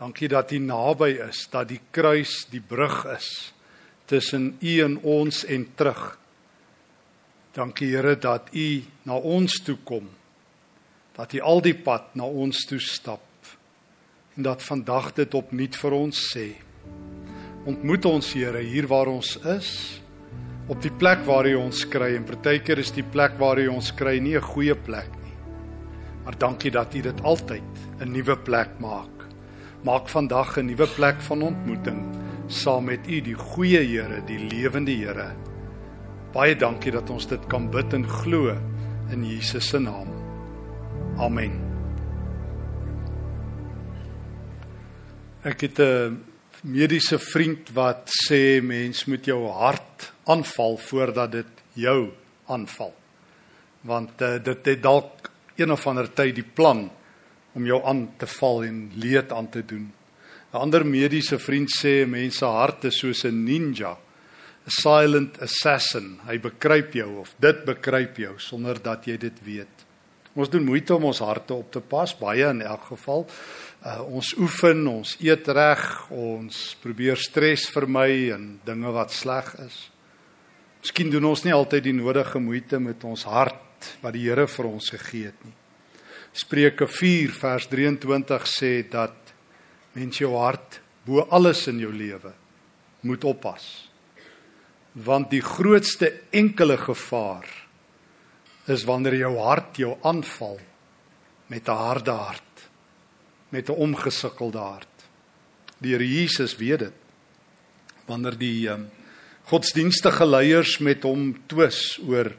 Dankie dat U naby is, dat die kruis die brug is tussen U en ons en terug. Dankie Here dat U na ons toe kom. Dat U al die pad na ons toe stap. En dat vandag dit opnuut vir ons sê. Ontmoet ons Here hier waar ons is op die plek waar U ons kry en partykeer is die plek waar U ons kry nie 'n goeie plek nie. Maar dankie dat U dit altyd 'n nuwe plek maak. Maak vandag 'n nuwe plek van ontmoeting saam met U, die goeie Here, die lewende Here. Baie dankie dat ons dit kan bid en glo in Jesus se naam. Amen. Ek het 'n mediese vriend wat sê mens moet jou hart aanval voordat dit jou aanval. Want uh, dit het dalk een of ander tyd die plan om jou aan te val en leed aan te doen. 'n Ander mediese vriend sê mense hart is soos 'n ninja, 'n silent assassin. Hy bekruip jou of dit bekruip jou sonder dat jy dit weet. Ons doen moeite om ons harte op te pas, baie in elk geval. Uh, ons oefen, ons eet reg, ons probeer stres vermy en dinge wat sleg is. Miskien doen ons nie altyd die nodige moeite met ons hart wat die Here vir ons gegee het nie. Spreuke 4 vers 23 sê dat mens jou hart bo alles in jou lewe moet oppas. Want die grootste enkele gevaar is wanneer jou hart jou aanval met 'n harde hart, met 'n omgesukkelde hart. Die Here Jesus weet dit. Wanneer die um, godsdienstige leiers met hom twis oor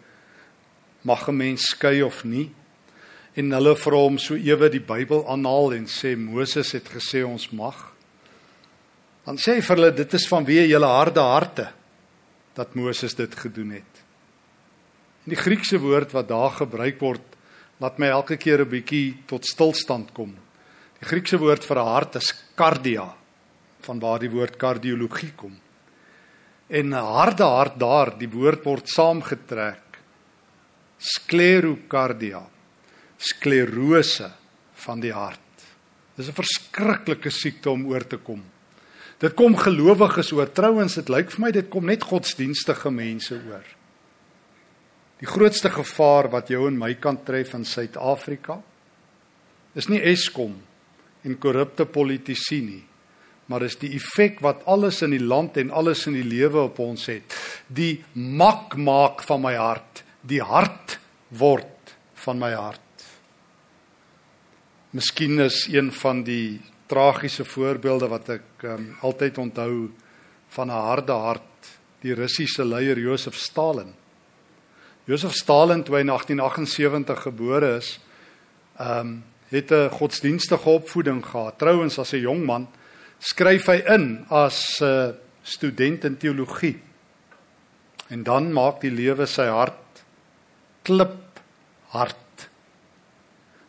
mag 'n mens skei of nie en hulle vra hom so ewe die Bybel aanhaal en sê Moses het gesê ons mag dan sê hy vir hulle dit is vanweë julle harde harte dat Moses dit gedoen het en die Griekse woord wat daar gebruik word laat my elke keer 'n bietjie tot stilstand kom die Griekse woord vir 'n hart is kardia van waar die woord kardiologie kom en 'n harde hart daar, die woord word saamgetrek. Sklerokardia. Sklerose van die hart. Dis 'n verskriklike siekte om oor te kom. Dit kom gelowiges oor. Trouwens, dit lyk vir my dit kom net godsdienstige mense oor. Die grootste gevaar wat jou en my kan tref in Suid-Afrika is nie Eskom en korrupte politici nie maar is die effek wat alles in die land en alles in die lewe op ons het. Die mak maak van my hart, die hart word van my hart. Miskien is een van die tragiese voorbeelde wat ek um, altyd onthou van 'n harde hart, die Russiese leier Josef Stalin. Josef Stalin toe hy in 1878 gebore is, ehm um, het 'n godsdienstige opvoeding gehad. Trouwens as 'n jong man skryf hy in as 'n uh, student in teologie. En dan maak die lewe sy hart klip hard.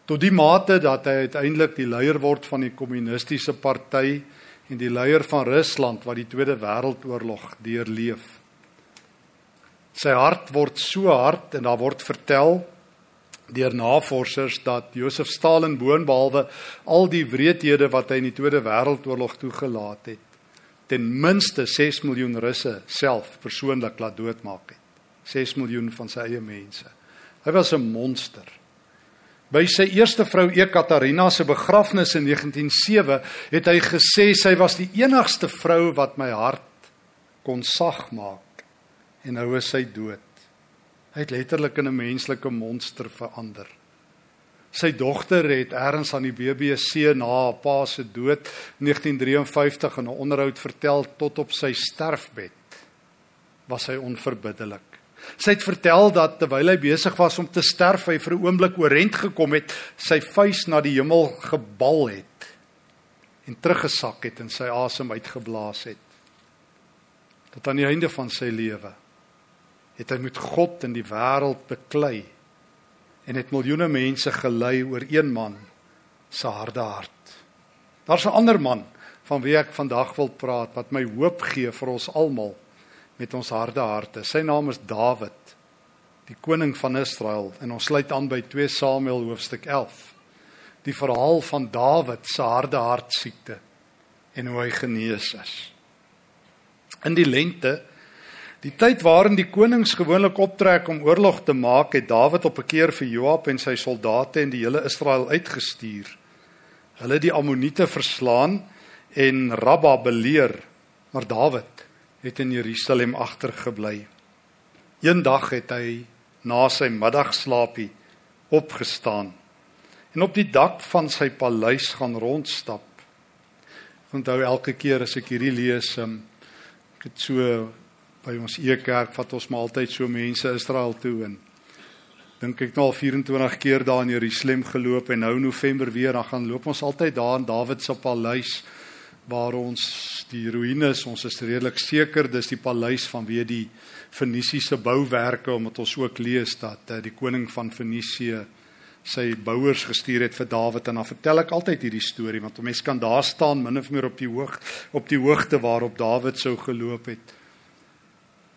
Tot die mate dat hy uiteindelik die leier word van die kommunistiese party en die leier van Rusland wat die Tweede Wêreldoorlog deurleef. Sy hart word so hard en daar word vertel deur navorsers dat Josef Stalin boonbehalwe al die wreedhede wat hy in die Tweede Wêreldoorlog toegelaat het, ten minste 6 miljoen Russe self persoonlik laat doodmaak het. 6 miljoen van sy eie mense. Hy was 'n monster. By sy eerste vrou Ekaterina se begrafnis in 1907 het hy gesê sy was die enigste vrou wat my hart kon sag maak en nou is sy dood. Hy het letterlik in 'n menslike monster verander. Sy dogter het ergens aan die BBC na haar pa se dood 1953 in 'n onderhoud vertel tot op sy sterfbed was hy onverbiddelik. Sy het vertel dat terwyl hy besig was om te sterf, hy vir 'n oomblik oorent gekom het, sy vuis na die hemel gebal het en teruggesak het en sy asem uitgeblaas het. Tot aan die einde van sy lewe het hy met God in die wêreld beklei en het miljoene mense gelei oor een man se harde hart. Daar's 'n ander man van wie ek vandag wil praat wat my hoop gee vir ons almal met ons harde harte. Sy naam is Dawid, die koning van Israel en ons sluit aan by 2 Samuel hoofstuk 11. Die verhaal van Dawid se harde hart siekte. en hoe hy genees is. In die lente, die tyd waarin die konings gewoonlik optrek om oorlog te maak, het Dawid op 'n keer vir Joab en sy soldate en die hele Israel uitgestuur. Hulle die Ammoniete verslaan en Rabba beleer, maar Dawid het in Jerusalem agtergebly. Eendag het hy na sy middagslaapie opgestaan en op die dak van sy paleis gaan rondstap. Onthou elke keer as ek hierdie lees, um, ek het so by ons Ekerk vat ons maar altyd so mense Israel toe en dink ek nou al 24 keer daar in Jerusalem geloop en nou November weer dan gaan loop ons altyd daar in Dawid se paleis waar ons die ruïnes ons is redelik seker dis die paleis vanweë die Fenisiese bouwerke omdat ons ook lees dat uh, die koning van Fenisië sy bouers gestuur het vir Dawid en dan vertel ek altyd hierdie storie want mense kan daar staan min of meer op die hoog op die hoogte waarop Dawid sou geloop het.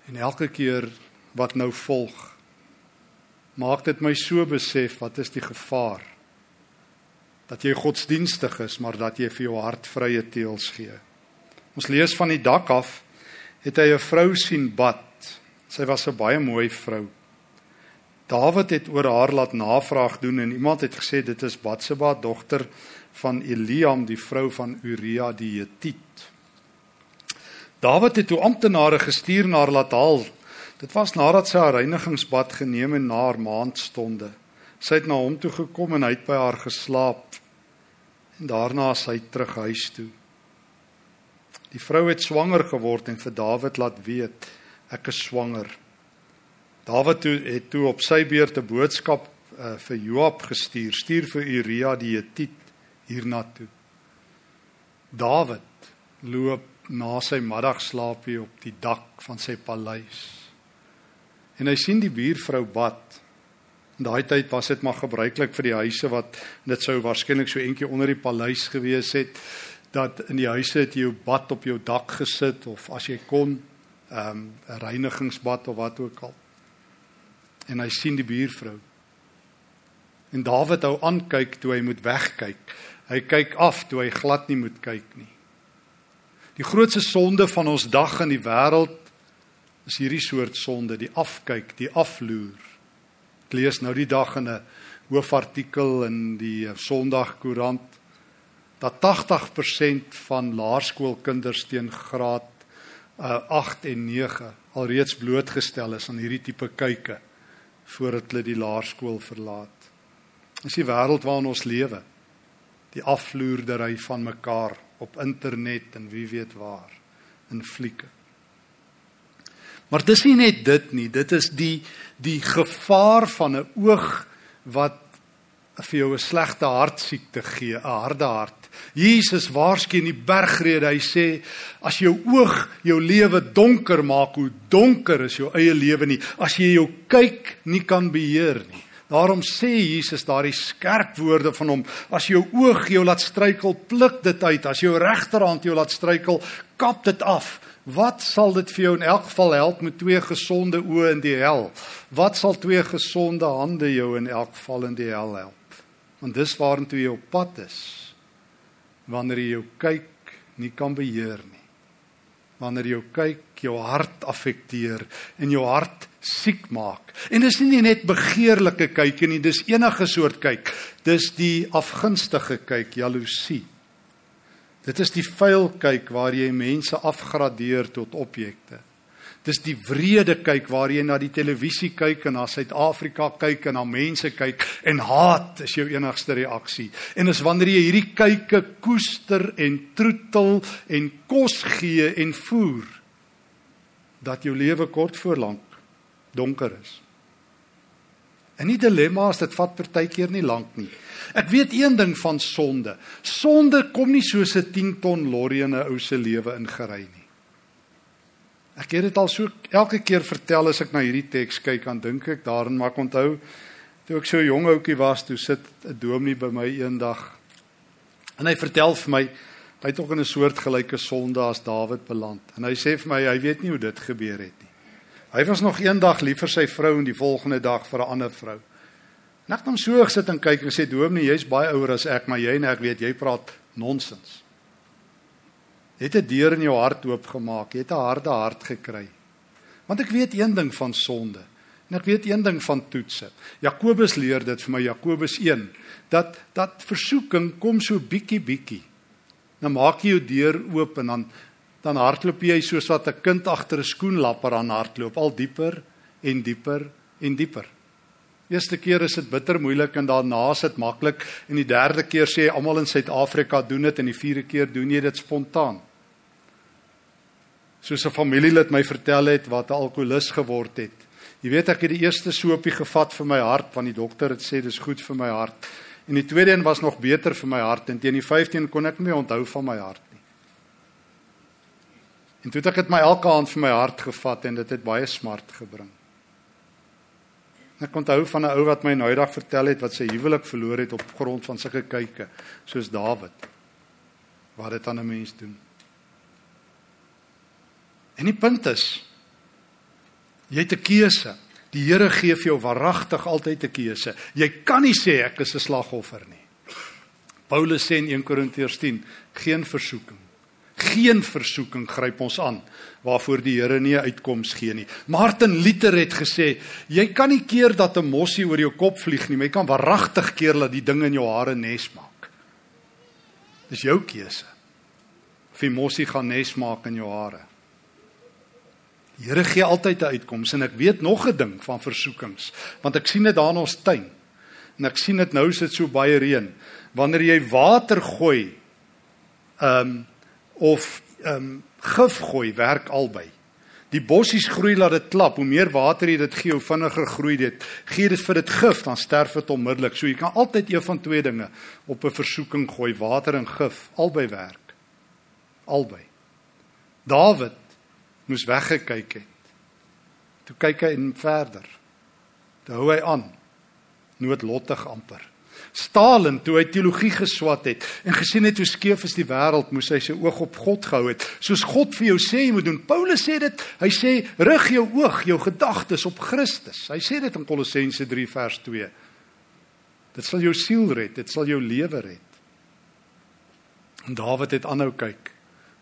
En elke keer wat nou volg maak dit my so besef wat is die gevaar dat jy godsdienstig is maar dat jy vir jou hart vrye teels gee. Ons lees van die dak af het hy 'n vrou sien bad. Sy was 'n baie mooi vrou. Dawid het oor haar laat navraag doen en iemand het gesê dit is Batseba dogter van Eliam die vrou van Uria die Hethiet. Dawid het toe amptenare gestuur na haar laat haal. Dit was nadat sy haar reinigingsbad geneem en na haar maandstonde. Sy het na hom toe gekom en hy het by haar geslaap. En daarna is hy terug huis toe. Die vrou het swanger geword en vir Dawid laat weet ek is swanger. Dawid toe het toe op sy beurt 'n boodskap uh, vir Joab gestuur, stuur vir Uria die Hethiet hiernatoe. Dawid loop na sy middagslaapie op die dak van sy paleis. En hy sien die buurvrou bad. Daai tyd was dit maar gebruiklik vir die huise wat dit sou waarskynlik so eentjie onder die paleis gewees het dat in die huise het jy jou bad op jou dak gesit of as jy kon ehm, 'n um, reinigingsbad of wat ook al en hy sien die buurvrou. En Dawid hou aan kyk toe hy moet wegkyk. Hy kyk af toe hy glad nie moet kyk nie. Die grootste sonde van ons dag in die wêreld is hierdie soort sonde, die afkyk, die afloer. Lees nou die dag in 'n hoofartikel in die Sondagkoerant dat 80% van laerskoolkinders teen graad uh, 8 en 9 alreeds blootgestel is aan hierdie tipe kyke voordat hulle die laerskool verlaat. Dis die wêreld waarin ons lewe. Die afvloerdery van mekaar op internet en wie weet waar in flieke. Maar dis nie net dit nie, dit is die die gevaar van 'n oog wat vir jou 'n slegte hartsiekte gee, 'n harde hart. Jesus waarsku in die bergrede, hy sê as jou oog jou lewe donker maak, hoe donker is jou eie lewe nie as jy jou kyk nie kan beheer nie. Daarom sê Jesus daardie skerp woorde van hom, as jou oog jou laat struikel, pluk dit uit. As jou regterhand jou laat struikel, kap dit af. Wat sal dit vir jou in elk geval help met twee gesonde oë in die hel? Wat sal twee gesonde hande jou in elk geval in die hel help? Want dis waartoe jy op pad is wanneer jy jou kyk nie kan beheer nie. Wanneer jy jou kyk, jou hart affekteer en jou hart siek maak. En dis nie net begeerlike kyk nie, dis enige soort kyk. Dis die afgunstige kyk, jaloesie. Dit is die vuil kyk waar jy mense afgradeer tot objekte. Dis die wrede kyk waar jy na die televisie kyk en na Suid-Afrika kyk en na mense kyk en haat is jou enigste reaksie. En is wanneer jy hierdie kyke koester en troetel en kos gee en voer dat jou lewe kort voor lank donker is. En die dilemma is dit vat partykeer nie lank nie. Ek weet een ding van sonde. Sonde kom nie soos 'n 10 ton lorry in 'n ou se lewe ingery nie. Ek het dit al so elke keer vertel as ek na hierdie teks kyk, dan dink ek daarin maar onthou toe ek so jong ouetjie was, toe sit 'n dominee by my eendag en hy vertel vir my hy het ook in 'n soort gelyke sonde as Dawid beland. En hy sê vir my hy weet nie hoe dit gebeur het nie. Hy was nog eendag lief vir sy vrou en die volgende dag vir 'n ander vrou. En ek het hom so gesit en kyk en sê dominee, jy's baie ouer as ek, maar jy en ek weet jy praat nonsens. Jy het 'n deur in jou hart oopgemaak. Jy het 'n harde hart gekry. Want ek weet een ding van sonde. En ek weet een ding van toetse. Jakobus leer dit vir my Jakobus 1 dat dat versoeking kom so bietjie bietjie. Dan maak jy jou deur oop en dan dan hardloop jy soos wat 'n kind agter 'n skoenlapper aan hardloop, al dieper en dieper en dieper. Eerste keer is dit bitter moeilik en daarna is dit maklik en die derde keer sê almal in Suid-Afrika doen dit en die vierde keer doen jy dit spontaan. Soos 'n familielid my vertel het wat 'n alkolikus geword het. Jy weet ek het die eerste soopie gevat vir my hart want die dokter het sê dis goed vir my hart. En die tweede een was nog beter vir my hart en teen die 15 kon ek nie onthou van my hart nie. En toe het ek dit my elke aand vir my hart gevat en dit het baie smart gebring. Ek onthou van 'n ou wat my nou eendag vertel het wat sy huwelik verloor het op grond van sulke kykke soos Dawid. Wat dit aan 'n mens doen. En die punt is jy het 'n keuse. Die Here gee vir jou waaragtig altyd 'n keuse. Jy kan nie sê ek is 'n slagoffer nie. Paulus sê in 1 Korintiërs 10, geen versoeking Geen versoeking gryp ons aan waarvoor die Here nie 'n uitkoms gee nie. Martin Luther het gesê, jy kan nie keer dat 'n mossie oor jou kop vlieg nie, maar jy kan waaragtig keer dat die ding in jou hare nes maak. Dis jou keuse. Of die mossie gaan nes maak in jou hare. Die Here gee altyd 'n uitkoms en ek weet nog 'n ding van versoekings, want ek sien dit daar in ons tuin. En ek sien dit nou sit so baie reën. Wanneer jy water gooi, ehm um, of ehm um, gif gooi werk albei. Die bossies groei laat dit klap. Hoe meer water jy dit gee, hoe vinniger groei dit. Gee dit vir dit gif, dan sterf dit onmiddellik. So jy kan altyd een van twee dinge op 'n versoeking gooi, water en gif, albei werk. Albei. Dawid moes weggekyk het. Toe kyk hy en verder. Toe hou hy aan. Noodlottig amper. Stalin toe hy teologie geswat het en gesien het hoe skeef is die wêreld, moes hy sy oog op God gehou het. Soos God vir jou sê jy moet doen. Paulus sê dit, hy sê rig jou oog, jou gedagtes op Christus. Hy sê dit in Kolossense 3 vers 2. Dit sal jou siel red, dit sal jou lewe red. En Dawid het aanhou kyk.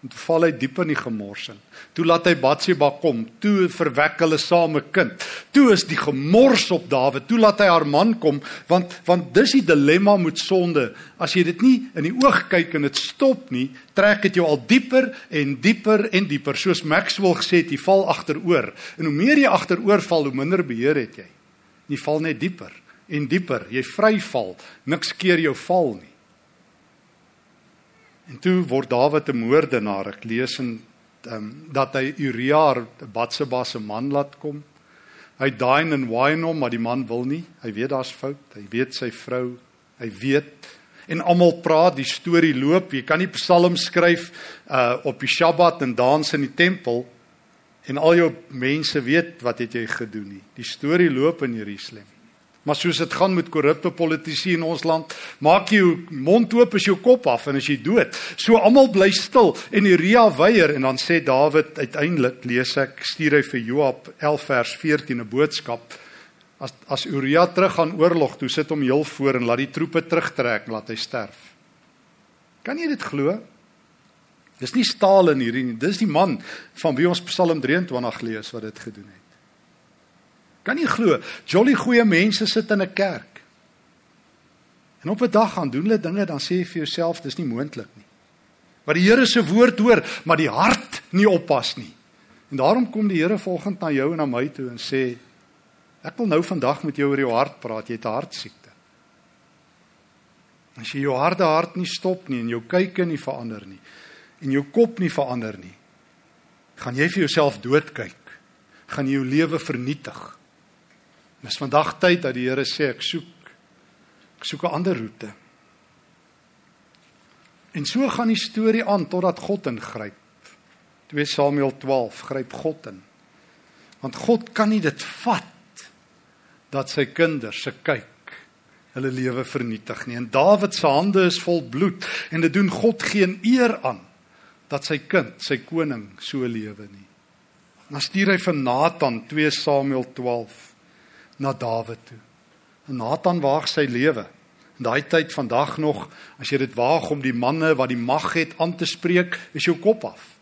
En toe val hy diep in die gemorsing. Toe laat hy Batsheba kom. Toe verwek hulle saam 'n kind. Toe is die gemors op Dawid. Toe laat hy haar man kom want want dis die dilemma met sonde. As jy dit nie in die oog kyk en dit stop nie, trek dit jou al dieper en dieper en dieper. Soos Maxwell gesê het, jy val agteroor. En hoe meer jy agteroor val, hoe minder beheer het jy. Jy val net dieper en dieper. Jy vryval. Niks keer jou val nie. En toe word Dawid 'n moordenaar. Ek lees in um, dat hy Uria, Batseba se man laat kom. Hy daai en wyn hom, maar die man wil nie. Hy weet daar's fout. Hy weet sy vrou. Hy weet en almal praat die storie loop. Jy kan nie psalms skryf uh op die Sabbat en dans in die tempel en al jou mense weet wat het jy gedoen nie. Die storie loop in Jerusalem. Maar soos dit gaan met korrupte politici in ons land, maak jy jou mond oop as jou kop af en as jy dood. So almal bly stil en Uria weier en dan sê Dawid uiteindelik lees ek stuur hy vir Joab 11 vers 14 'n boodskap. As as Uria terug gaan oorlog, toe sit hom heel voor en laat die troepe terugtrek, laat hy sterf. Kan jy dit glo? Dis nie Stalin hierdie nie, dis die man van wie ons Psalm 23 lees wat dit gedoen het. Kan nie glo, jolly goeie mense sit in 'n kerk. En op 'n dag gaan doen hulle dinge dan sê jy vir jouself dis nie moontlik nie. Wat die Here se woord hoor, maar die hart nie oppas nie. En daarom kom die Here volgens na jou en na my toe en sê ek wil nou vandag met jou oor jou hart praat, jy het 'n hartsiekte. As jy jou harde hart nie stop nie en jou kykke nie verander nie en jou kop nie verander nie, gaan jy vir jouself doodkyk. Gaan jy jou lewe vernietig. Dis vandag tyd dat die Here sê ek soek ek soek 'n ander roete. En so gaan die storie aan totdat God ingryp. 2 Samuel 12 gryp God in. Want God kan nie dit vat dat sy kinders se kyk hulle lewe vernietig nie. En Dawid se hande is vol bloed en dit doen God geen eer aan dat sy kind, sy koning so lewe nie. Dan stuur hy vir Nathan 2 Samuel 12 na Dawid toe. En Nathan waag sy lewe. In daai tyd vandag nog, as jy dit waag om die manne wat die mag het aan te spreek, is jou kop af.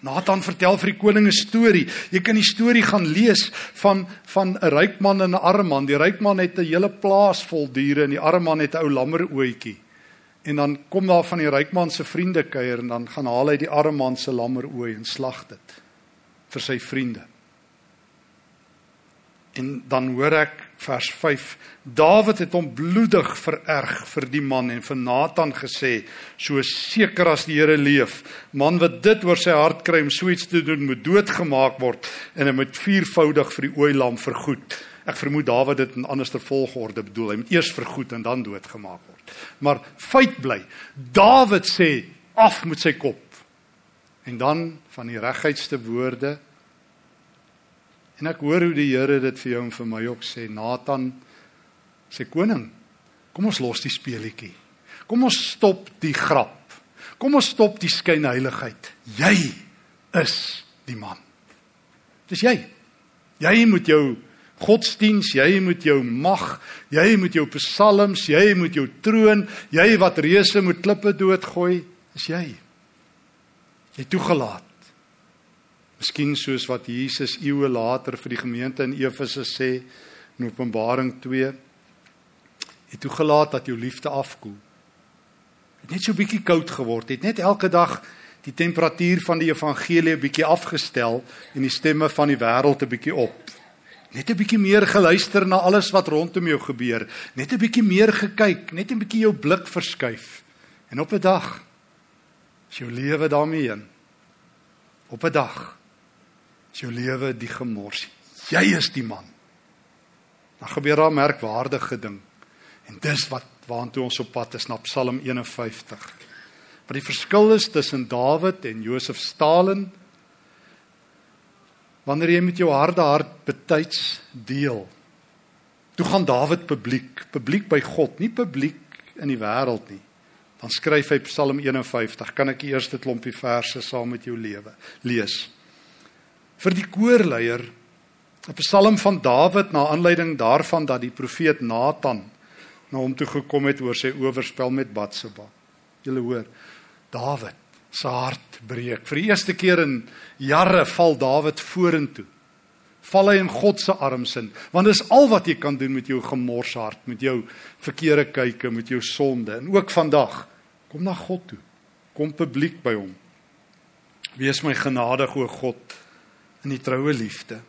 Nathan vertel vir die koning 'n storie. Jy kan die storie gaan lees van van 'n ryk man en 'n arm man. Die ryk man het 'n hele plaas vol diere en die arm man het 'n ou lammeroetjie. En dan kom daar van die ryk man se vriende kuier en dan gaan haal hy die arm man se lammerooi en slag dit vir sy vriende. En dan hoor ek vers 5. Dawid het hom bloedig vererg vir die man en vir Nathan gesê: "So seker as die Here leef, man wat dit oor sy hart kry om so iets te doen, moet doodgemaak word en hy moet viervoudig vir die ooilam vergoed." Ek vermoed Dawid dit in anderste volgorde bedoel. Hy moet eers vergoed en dan doodgemaak word. Maar feit bly, Dawid sê: "Af met sy kop." En dan van die regheidste woorde En ek hoor hoe die Here dit vir jou en vir my ook sê, Nathan sê koning, kom ons los die speelietjie. Kom ons stop die grap. Kom ons stop die skynheiligheid. Jy is die man. Dis jy. Jy moet jou godsdiens, jy moet jou mag, jy moet jou psalms, jy moet jou troon, jy wat reëse moet klippe doodgooi, is jy. Jy toegelaat Miskien soos wat Jesus eeue later vir die gemeente in Efese sê in Openbaring 2 het toegelaat dat jou liefde afkoel. Het net so bietjie koud geword, het net elke dag die temperatuur van die evangelie 'n bietjie afgestel en die stemme van die wêreld 'n bietjie op. Net 'n bietjie meer geluister na alles wat rondom jou gebeur, net 'n bietjie meer gekyk, net 'n bietjie jou blik verskuif. En op 'n dag is jou lewe daarmee heen. Op 'n dag is jou lewe die gemors. Jy is die man. Dan gebeur daar merkwaardige ding. En dis wat waantoe ons op pad is na Psalm 51. Wat die verskil is tussen Dawid en Josef Stalin wanneer jy met jou harde hart betyds deel. Toe gaan Dawid publiek, publiek by God, nie publiek in die wêreld nie. Dan skryf hy Psalm 51. Kan ek die eerste klompie verse saam met jou lewe lees? Vir die koorleier 'n psalm van Dawid na aanleiding daarvan dat die profeet Nathan na hom toe gekom het oor sy oorspel met Batseba. Julle hoor, Dawid se hart breek. Vir die eerste keer in jare val Dawid vorentoe. Val hy in God se arms in, want dis al wat jy kan doen met jou gemors hart, met jou verkeerde kyke, met jou sonde. En ook vandag, kom na God toe. Kom publiek by hom. Wees my genadig o God in die troue liefde.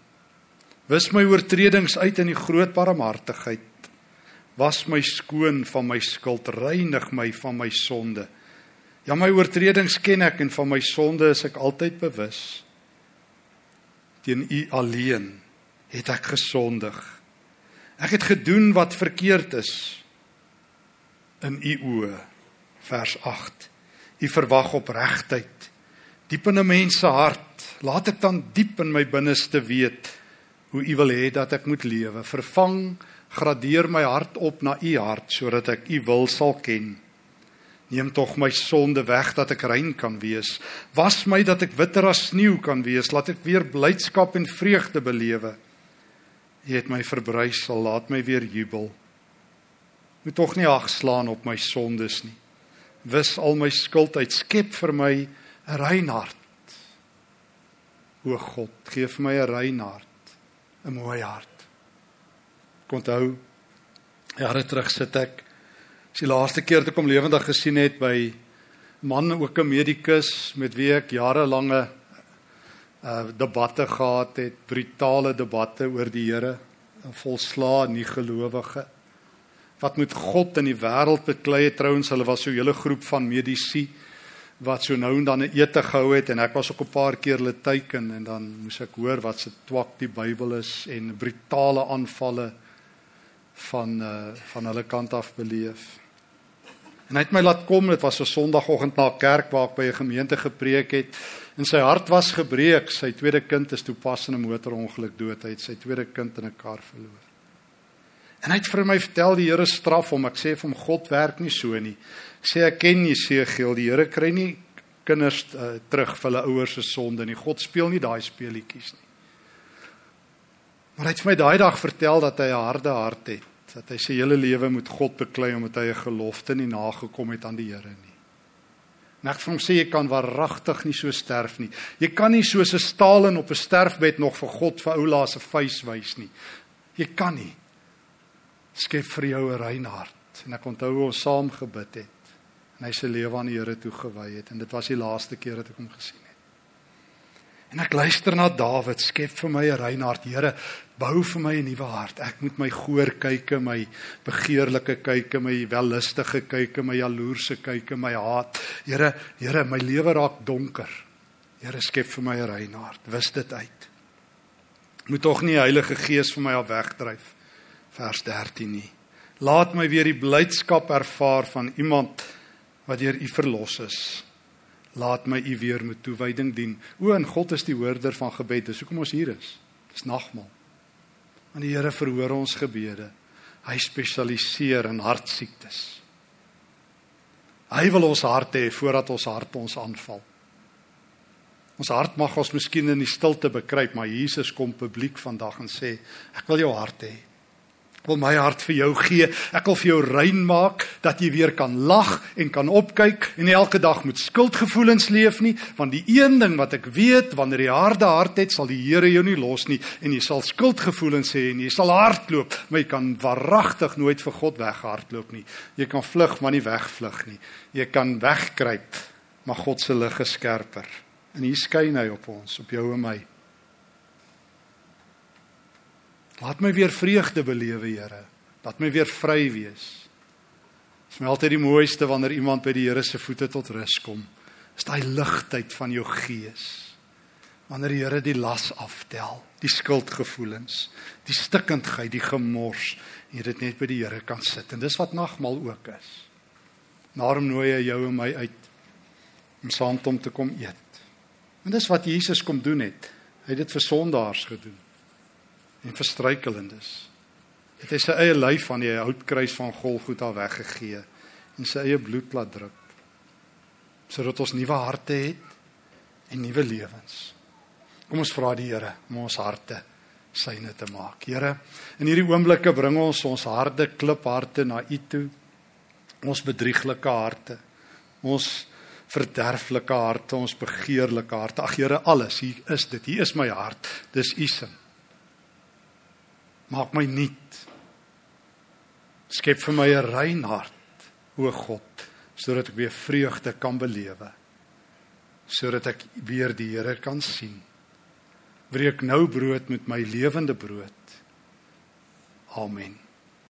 Wis my oortredings uit in die groot barmhartigheid. Was my skoon van my skuld, reinig my van my sonde. Ja my oortredings ken ek en van my sonde is ek altyd bewus. Teen U alleen het ek gesondig. Ek het gedoen wat verkeerd is in U oë. Vers 8. U verwag opregtheid diep in 'n mens se hart laat ek dan diep in my binneste weet hoe u wil hê dat ek moet lewe. Vervang, gradeer my hart op na u hart sodat ek u wil sal ken. Neem tog my sonde weg dat ek rein kan wees. Was my dat ek witter as sneeu kan wees. Laat ek weer blydskap en vreugde belewe. U het my verbrys, sal laat my weer jubel. Moet tog nie agslaan op my sondes nie. Wis al my skuld uit, skep vir my 'n rein hart O God, gee vir my 'n rein hart, 'n mooi hart. Ek onthou jare terug sit ek is die laaste keer toe ek hom lewendig gesien het by man ook 'n medikus met wie ek jarelange uh debatte gehad het, brutale debatte oor die Here, 'n volslaa nie gelowige. Wat moet God in die wêreld beklei trouens, hulle was so 'n hele groep van medisy wat so nou en dan 'n ete gehou het en ek was ook 'n paar keer hulle teiken en dan moes ek hoor wat se twak die Bybel is en brutale aanvalle van uh van hulle kant af beleef. En hy het my laat kom, dit was 'n Sondagoggend na kerk waar ek by 'n gemeente gepreek het en sy hart was gebreek. Sy tweede kind is toepas in 'n motorongeluk dood. Hy het sy tweede kind in 'n kar verloor. En hy het vir my vertel die Here straf hom. Ek sê vir hom God werk nie so nie sê ek ken Jesegiel, die Here kry nie kinders uh, terug vir hulle ouers se sonde nie. God speel nie daai speletjies nie. Maar hy het vir my daai dag vertel dat hy 'n harde hart het. dat hy sy hele lewe met God beklei omdat hy 'n gelofte nie nagekom het aan die Here nie. En ek vir hom sê jy kan waaragtig nie so sterf nie. Jy kan nie soos 'n Stalin op 'n sterfbed nog vir God vir oula se vuis wys nie. Jy kan nie. Skep vir jou 'n rein hart. En ek onthou ons saam gebid het en hy sy lewe aan die Here toegewy het en dit was die laaste keer dat ek hom gesien het. En ek luister na Dawid, skep vir my 'n rein hart, Here, bou vir my 'n nuwe hart. Ek moet my goor kyke, my begeerlike kyke, my wellustige kyke, my jaloerse kyke, my haat. Here, Here, my lewe raak donker. Here, skep vir my 'n rein hart. Wis dit uit. Moet tog nie die Heilige Gees vir my af wegdryf. Vers 13 nie. Laat my weer die blydskap ervaar van iemand wat deur U verlos is. Laat my U weer met toewyding dien. O, en God is die hoorder van gebed. Dis hoekom ons hier is. Dis nagmaal. Want die Here verhoor ons gebede. Hy spesialiseer in hartsiektes. Hy wil ons harte hê voordat ons hart ons aanval. Ons hart mag ons miskien in die stilte bekruip, maar Jesus kom publiek vandag en sê, ek wil jou hart hê. Ek wil my hart vir jou gee. Ek wil vir jou rein maak dat jy weer kan lag en kan opkyk en nie elke dag met skuldgevoelens leef nie, want die een ding wat ek weet, wanneer jy harde hart het, sal die Here jou nie los nie en jy sal skuldgevoelens hê en jy sal hardloop, maar jy kan waaragtig nooit vir God weghardloop nie. Jy kan vlug, maar nie wegvlug nie. Jy kan wegkruip, maar God se lig is skerper. En hier skyn hy op ons, op jou en my. Laat my weer vreugde belewe, Here. Laat my weer vry wees. Dit is my altyd die mooiste wanneer iemand by die Here se voete tot rus kom. Is daai ligtheid van jou gees. Wanneer die Here die las aftel, die skuldgevoelens, die stikkindheid, die gemors, en jy dit net by die Here kan sit. En dis wat nagmaal ook is. Daarom nooi hy jou en my uit om saam met hom te kom eet. En dis wat Jesus kom doen het. Hy het dit vir sondaars gedoen en verstruikelendes. Het hy sy eie lyf aan die houtkruis van Golgotha weggegee en sy eie bloed laat drup sodat ons nuwe harte het en nuwe lewens. Kom ons vra die Here om ons harte syne te maak. Here, in hierdie oomblikke bring ons ons harde klipharte na U toe. Ons bedrieglike harte. Ons verderflike harte, ons begeerlike harte. Ag Here, alles, hier is dit. Hier is my hart. Dis U se. Maak my nuut. Skep vir my 'n rein hart, o God, sodat ek weer vreugde kan belewe. Sodat ek weer die Here kan sien. Breek nou brood met my lewende brood. Amen.